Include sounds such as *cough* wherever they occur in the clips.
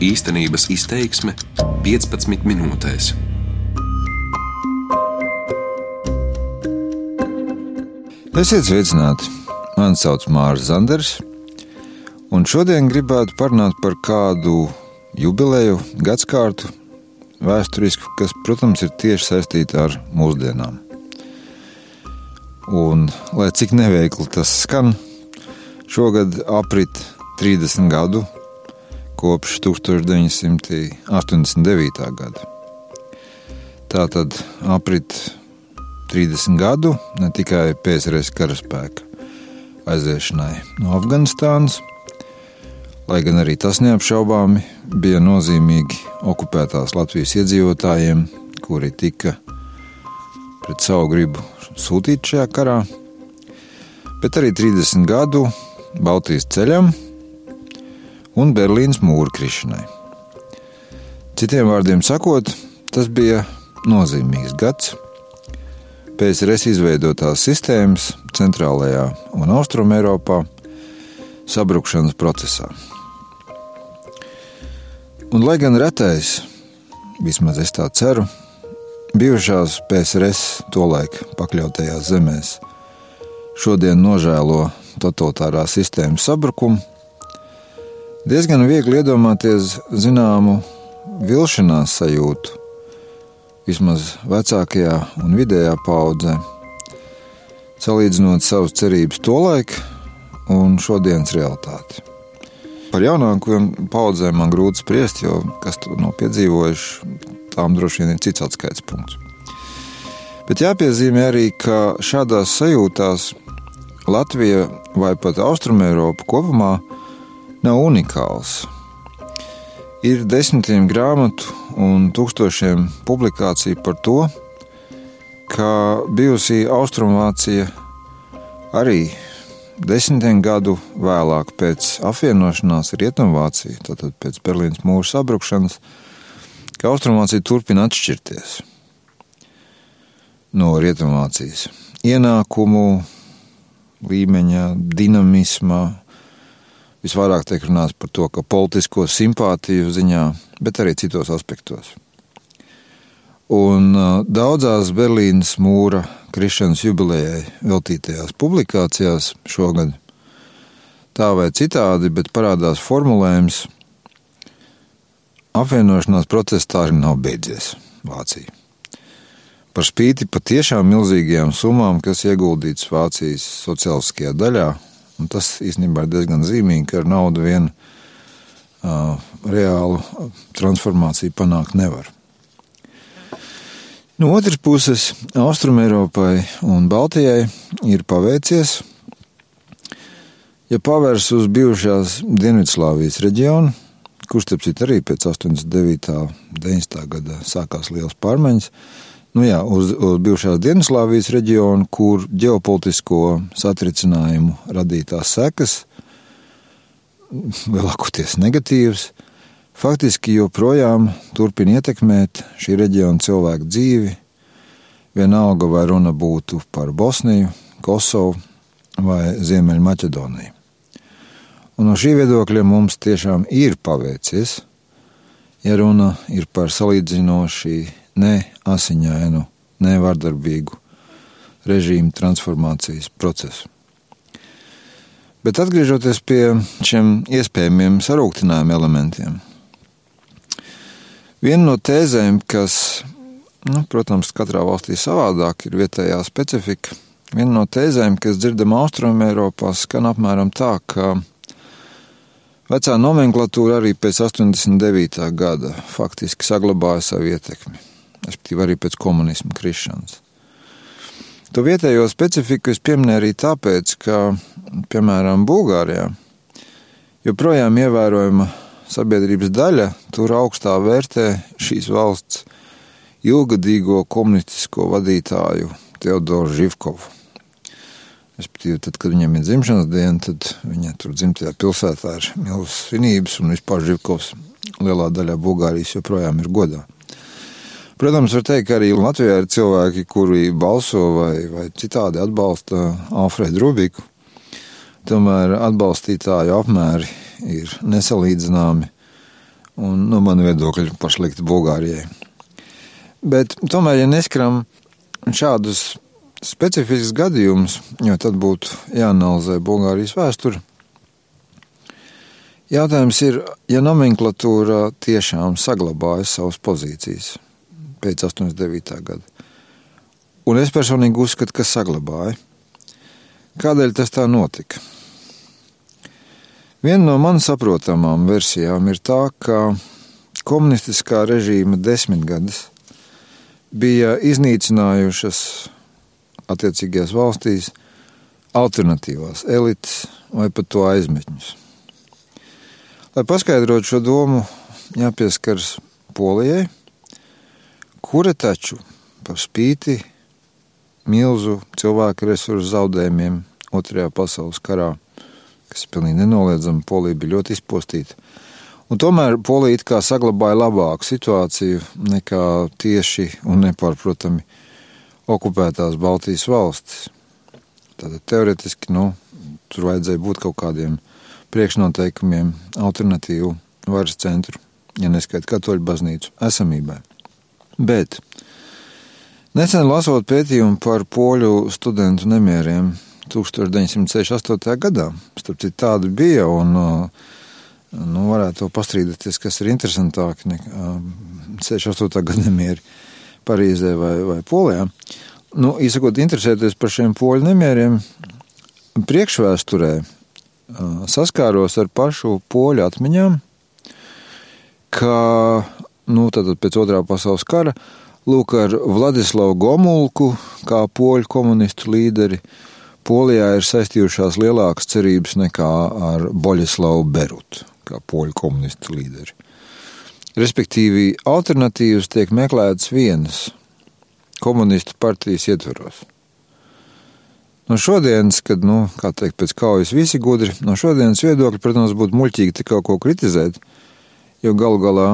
Īstenības izteiksme 15 minūtēs. Esiet sveicināti! Mani sauc Mārcis Zanders, un šodien gribētu parunāt par kādu jubileju, gadsimtu vēsturisku, kas, protams, ir tieši saistīta ar mūsdienām. Un, lai cik neveikli tas skan, šogad aprit 30 gadu kopš 1989. gada. Tā tad aprit 30 gadu ne tikai PSRS karaspēka aiziešanai no Afganistānas, lai gan arī tas neapšaubāmi bija nozīmīgi okupētās Latvijas iedzīvotājiem, kuri tika pret savu gribu sūtīti šajā karā, bet arī 30 gadu Baltijas ceļam un Berlīnas mūra krišanai. Citiem vārdiem sakot, tas bija nozīmīgs gads PSRS izveidotās sistēmas centrālajā un austrumē Eiropā sabrukšanas procesā. Un, lai gan retais, vismaz es tā ceru, bijušās PSRS tolaik pakļautajās zemēs šodien nožēlo totalitārā sistēmas sabrukumu, diezgan viegli iedomāties zināmu vilšanās sajūtu vismaz vecākajā un vidējā paudzē, salīdzinot savas cerības tolaik un šodienas realitāti. Par jaunākajām paudzēm man grūti spriest, jo kas to nav piedzīvojuši, tām droši vien ir cits atskaites punkts. Bet jāpiezīmē arī, ka šādās sajūtās Latvija vai pat Austrumēropa kopumā nav unikāls. Ir desmitiem grāmatu un tūkstošiem publikāciju par to, ka bijusī Austrumvācija arī desmitiem gadu vēlāk pēc apvienošanās Rietumvācija, tātad pēc Berlīnas mūra sabrukšanas, ka Austrumvācija turpina atšķirties no Rietumvācijas ienākumu līmeņa, dinamisma, Visvairāk tiek runāts par to, ka politisko simpātiju ziņā, bet arī citos aspektos. Un daudzās Berlīnas mūra krišanas jubilejai veltītajās publikācijās šogad tā vai citādi, bet parādās formulējums, apvienošanās process tā arī nav beidzies Vācija. Par spīti patiešām milzīgajām summām, kas ieguldītas Vācijas sociāliskajā daļā, Un tas īstenībā ir diezgan zīmīgi, ka ar naudu vien uh, reālu transformāciju panākt nevar. No otras puses, Austrumēropai un Baltijai ir paveicies. Ja pavērs uz bijušās Dienvidslāvijas reģionu, kurš, starp citu, arī pēc 89. un 90. gada sākās liels pārmaiņas, nu jā, uz, uz bijušās Dienaslāvijas reģionu, kur ģeopolitisko satricinājumu radītās sekas, lielākoties negatīvas, faktiski joprojām turpina ietekmēt šī reģiona cilvēku dzīvi. Vienalga, vai runa būtu par Bosniju, Kosovu vai Ziemeļmaķedoniju. Un no šī viedokļa mums tiešām ir paveicies, ja runa ir par salīdzinoši ne asiņainu, ne vardarbīgu režīmu transformācijas procesu. Bet atgriežoties pie šiem iespējamiem sarūktinājuma elementiem, viena no tēzēm, kas, nu, protams, katrā valstī savādāk ir vietējā specifika, viena no tēzēm, kas dzirdama Austrumē Eiropā, skan apmēram tā, ka vecā nomenklatūra arī pēc 89. gada faktiski saglabāja savu ietekmi respektīvi arī pēc komunisma krišanas. To vietējo specifiku es pieminēju arī tāpēc, ka, piemēram, Bulgārijā joprojām ievērojama sabiedrības daļa tur augstā vērtē šīs valsts ilgadīgo komunistisko vadītāju Teodoru Živkovu. Respektīvi, tad, kad viņam ir dzimšanas diena, tad viņa tur dzimtajā pilsētā ir milzīgas svinības, un vispār Živkovs lielā daļā Bulgārijas joprojām ir godā. Protams, var teikt, ka arī Latvijā ir cilvēki, kuri balso vai, vai citādi atbalsta Alfredu Rubiku. Tomēr atbalstītāju apmēri ir nesalīdzināmi un no mana viedokļa par sliktu Bulgārijai. Bet tomēr, ja neskaram šādus specifiskus gadījumus, jo tad būtu jāanalizē Bulgārijas vēsture, jautājums ir, ja nomenklatūra tiešām saglabāja savas pozīcijas pēc 89. gada, un es personīgi uzskatu, ka saglabāja. Kādēļ tas tā notika? Viena no man saprotamām versijām ir tā, ka komunistiskā režīma desmitgades bija iznīcinājušas attiecīgajās valstīs alternatīvās elites vai pat to aizmetņus. Lai paskaidrotu šo domu, jāpieskaras Polijai, kura taču par spīti milzu cilvēku resursu zaudējumiem Otrajā pasaules karā kas ir pilnīgi nenoliedzami. Polija bija ļoti izpostīta. Un tomēr Polija saglabāja labāku situāciju nekā tieši un nepārprotami okupētās Baltijas valstis. Tātad teoretiski nu, tur vajadzēja būt kaut kādiem priekšnoteikumiem, alternatīvu varas centru, ja neskaita katoļu baznīcu esamībai. Bet nesen lasot pētījumu par poļu studentu nemieriem 1968. gadā. Starp citu, tāda bija. Un, nu, varētu to pastrīdēties, kas ir interesantāk nekā 68. gada nemieri Parīzē vai, vai Polijā. Nu, īsakot, interesēties par šiem poļu nemieriem priekšvēsturē saskāros ar pašu poļu atmiņām, ka nu, pēc otrā pasaules kara lūk ar Vladislavu Gomulku kā poļu komunistu līderi Polijā ir saistījušās lielākas cerības nekā ar Boļislavu Berutu, kā poļu komunistu līderi. Respektīvi, alternatīvas tiek meklētas vienas komunistu partijas ietveros. No šodienas, kad, nu, kā teikt, pēc kaujas visi gudri, no šodienas viedokļa, protams, būtu muļķīgi te kaut ko kritizēt, jo galu galā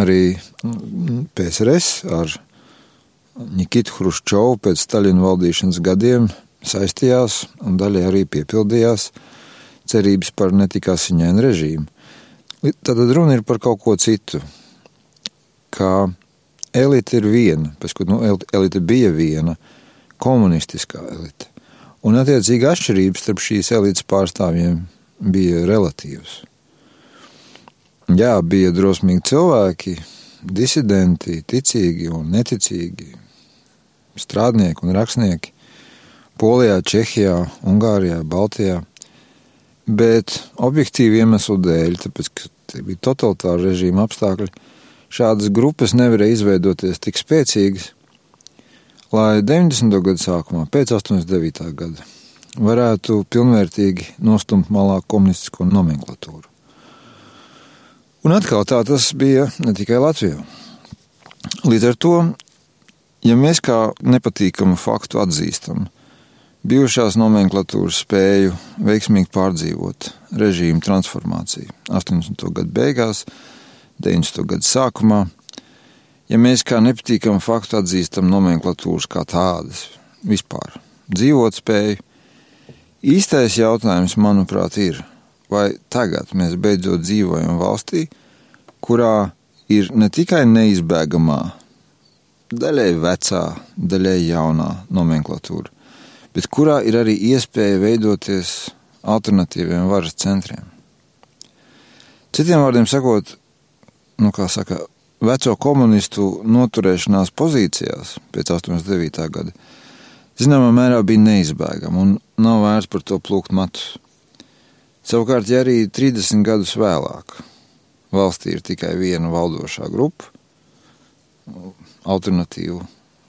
arī mm, PSRS ar Nikitu Hruščovu pēc Staļina valdīšanas gadiem saistījās un daļai arī piepildījās cerības par netik asiņainu režīmu. Tad runa ir par kaut ko citu. Kā elite ir viena, pēc kur nu, elite bija viena, komunistiskā elite. Un attiecīgi atšķirības starp šīs elites pārstāvjiem bija relatīvas. Jā, bija drosmīgi cilvēki, disidenti, ticīgi un neticīgi, strādnieki un rakstnieki, Polijā, Čehijā, Ungārijā, Baltijā. Bet objektīvi iemeslu dēļ, tāpēc, ka bija totalitāra režīma apstākļi, šādas grupas nevarēja izveidoties tik spēcīgas, lai 90. gadu sākumā, pēc 89. gada, varētu pilnvērtīgi nostumt malā komunistisko nomenklatūru. Un atkal tā tas bija ne tikai Latvijā. Līdz ar to, ja mēs kā nepatīkamu faktu atzīstam, bijušās nomenklatūras spēju veiksmīgi pārdzīvot režīmu transformāciju 80. gadu beigās, 90. gadu sākumā. Ja mēs kā nepatīkamu faktu atzīstam nomenklatūras kā tādas, vispār dzīvot spēju, īstais jautājums, manuprāt, ir, vai tagad mēs beidzot dzīvojam valstī, kurā ir ne tikai neizbēgamā, daļai vecā, daļai jaunā nomenklatūra, bet kurā ir arī iespēja veidoties alternatīviem varas centriem. Citiem vārdiem sakot, nu, kā saka, veco komunistu noturēšanās pozīcijās pēc 89. gada, zināmā mērā bija neizbēgama un nav vērts par to plūkt matus. Savukārt, ja arī 30 gadus vēlāk valstī ir tikai viena valdošā grupa, alternatīvu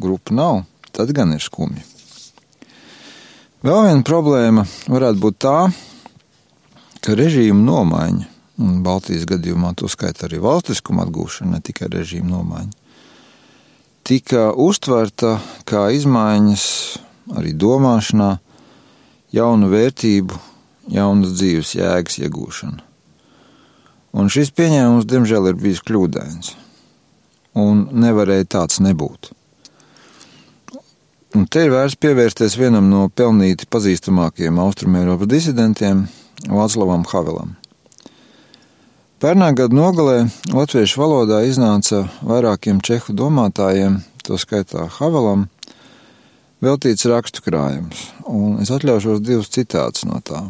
grupu nav, tad gan ir skumji. Vēl viena problēma varētu būt tā, ka režīma nomaiņa, un Baltijas gadījumā to skaita arī valstiskuma atgūšana, ne tikai režīma nomaiņa, tika uztverta kā izmaiņas arī domāšanā, jaunu vērtību, jaunas dzīves jēgas iegūšana. Un šis pieņēmums, diemžēl, ir bijis kļūdains, un nevarēja tāds nebūt. Un te ir vērts pievērsties vienam no pelnīti pazīstamākajiem austrumēropas disidentiem, Vāclavam Havelam. Pērnā gada nogalē latviešu valodā iznāca vairākiem čehu domātājiem, to skaitā Havelam, veltīts rakstu krājums, un es atļaušos divus citātus no tā.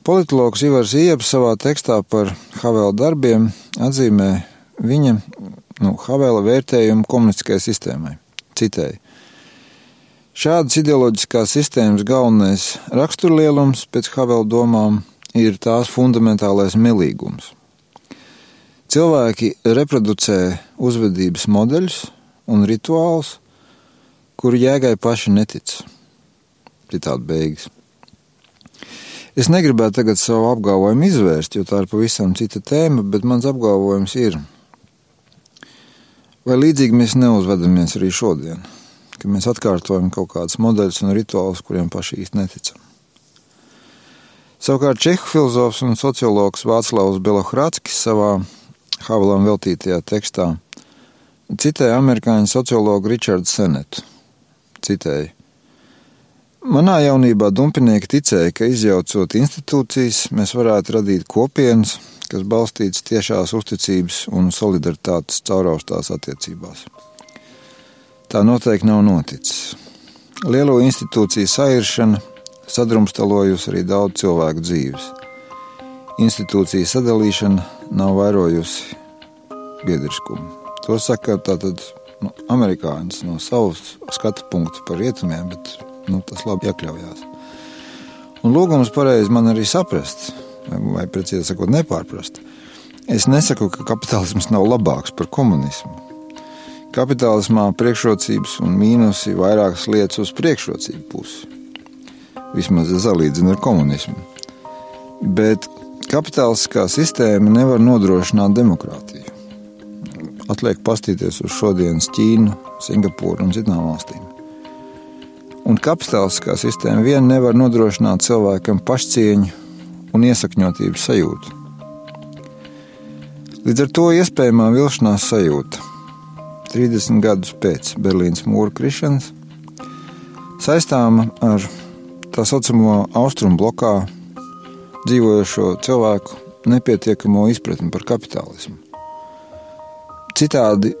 Politologs Ivars Ieps savā tekstā par Havela darbiem atzīmē viņa, nu, Havela vērtējumu komunistiskajai sistēmai. Citēji. Šādas ideoloģiskās sistēmas galvenais raksturlielums pēc Havela domām ir tās fundamentālais melīgums. Cilvēki reproducē uzvedības modeļus un rituālus, kuru jēgai paši netic. Citādi beigas. Es negribētu tagad savu apgalvojumu izvērst, jo tā ir pavisam cita tēma, bet mans apgalvojums ir, vai līdzīgi mēs neuzvedamies arī šodien, ka mēs atkārtojam kaut kādus modeļus un rituālus, kuriem paši īsti neticam. Savukārt čehu filozofs un sociologs Vāclavs Belohratskis savā Havelam veltītajā tekstā citēja amerikāņu sociologu Richardu Senetu citēju. Manā jaunībā dumpinieki ticēja, ka izjaucot institūcijas, mēs varētu radīt kopienas, kas balstītas tiešās uzticības un solidaritātes cauraustās attiecībās. Tā noteikti nav noticis. Lielo institūciju sairšana sadrumstalojusi arī daudz cilvēku dzīves. Institūciju sadalīšana nav vairojusi biedriskumu. To saka tātad nu, amerikāņus no savas skatu punkta par rietumiem, bet nu, tas labi iekļaujās. Un lūgums pareizi man arī saprast, vai, precīzi sakot, nepārprast. Es nesaku, ka kapitālisms nav labāks par komunismu. Kapitālismā priekšrocības un mīnusi vairākas lietas uz priekšrocību pusi. Vismaz es salīdzinu ar komunismu. Bet kapitālistiskā sistēma nevar nodrošināt demokrātiju. Atliek pastīties uz šodienas Ķīnu, Singapūru un citām valstīm. Un kapitālistiskā sistēma vien nevar nodrošināt cilvēkam pašcieņu un iesakņotības sajūtu. Līdz ar to iespējamā vilšanās sajūta 30 gadus pēc Berlīnas mūra krišanas saistāma ar tā saucamo austrumu blokā dzīvojošo cilvēku nepietiekamo izpratni par kapitālismu. Citādi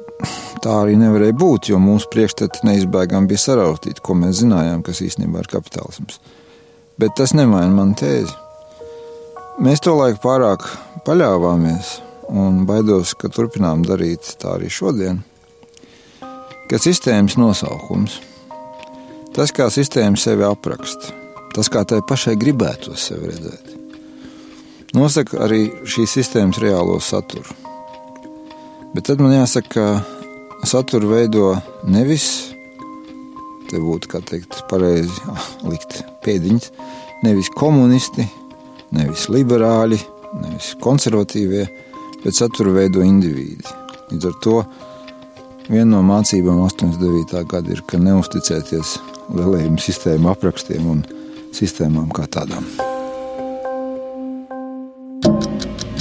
tā arī nevarēja būt, jo mūsu priekšstati neizbēgami bija sarautīti, ko mēs zinājām, kas īstenībā ir kapitālisms. Bet tas nemaina manu tēzi. Mēs to laiku pārāk paļāvāmies, un baidos, ka turpinām darīt tā arī šodien. Ka sistēmas nosaukums, tas, kā sistēma sevi apraksta, tas, kā tai pašai gribētos sevi redzēt, nosaka arī šīs sistēmas reālo saturu. Bet tad man jāsaka, ka saturu veido nevis, te būtu, kā teikt, pareizi *laughs* likt pēdiņas, nevis komunisti, nevis liberāļi, nevis konservatīvie, bet saturu veido indivīdi. Līdz ar to viena no mācībām 89. gada ir, ka neusticēties lielajiem sistēmu aprakstiem un sistēmām kā tādām.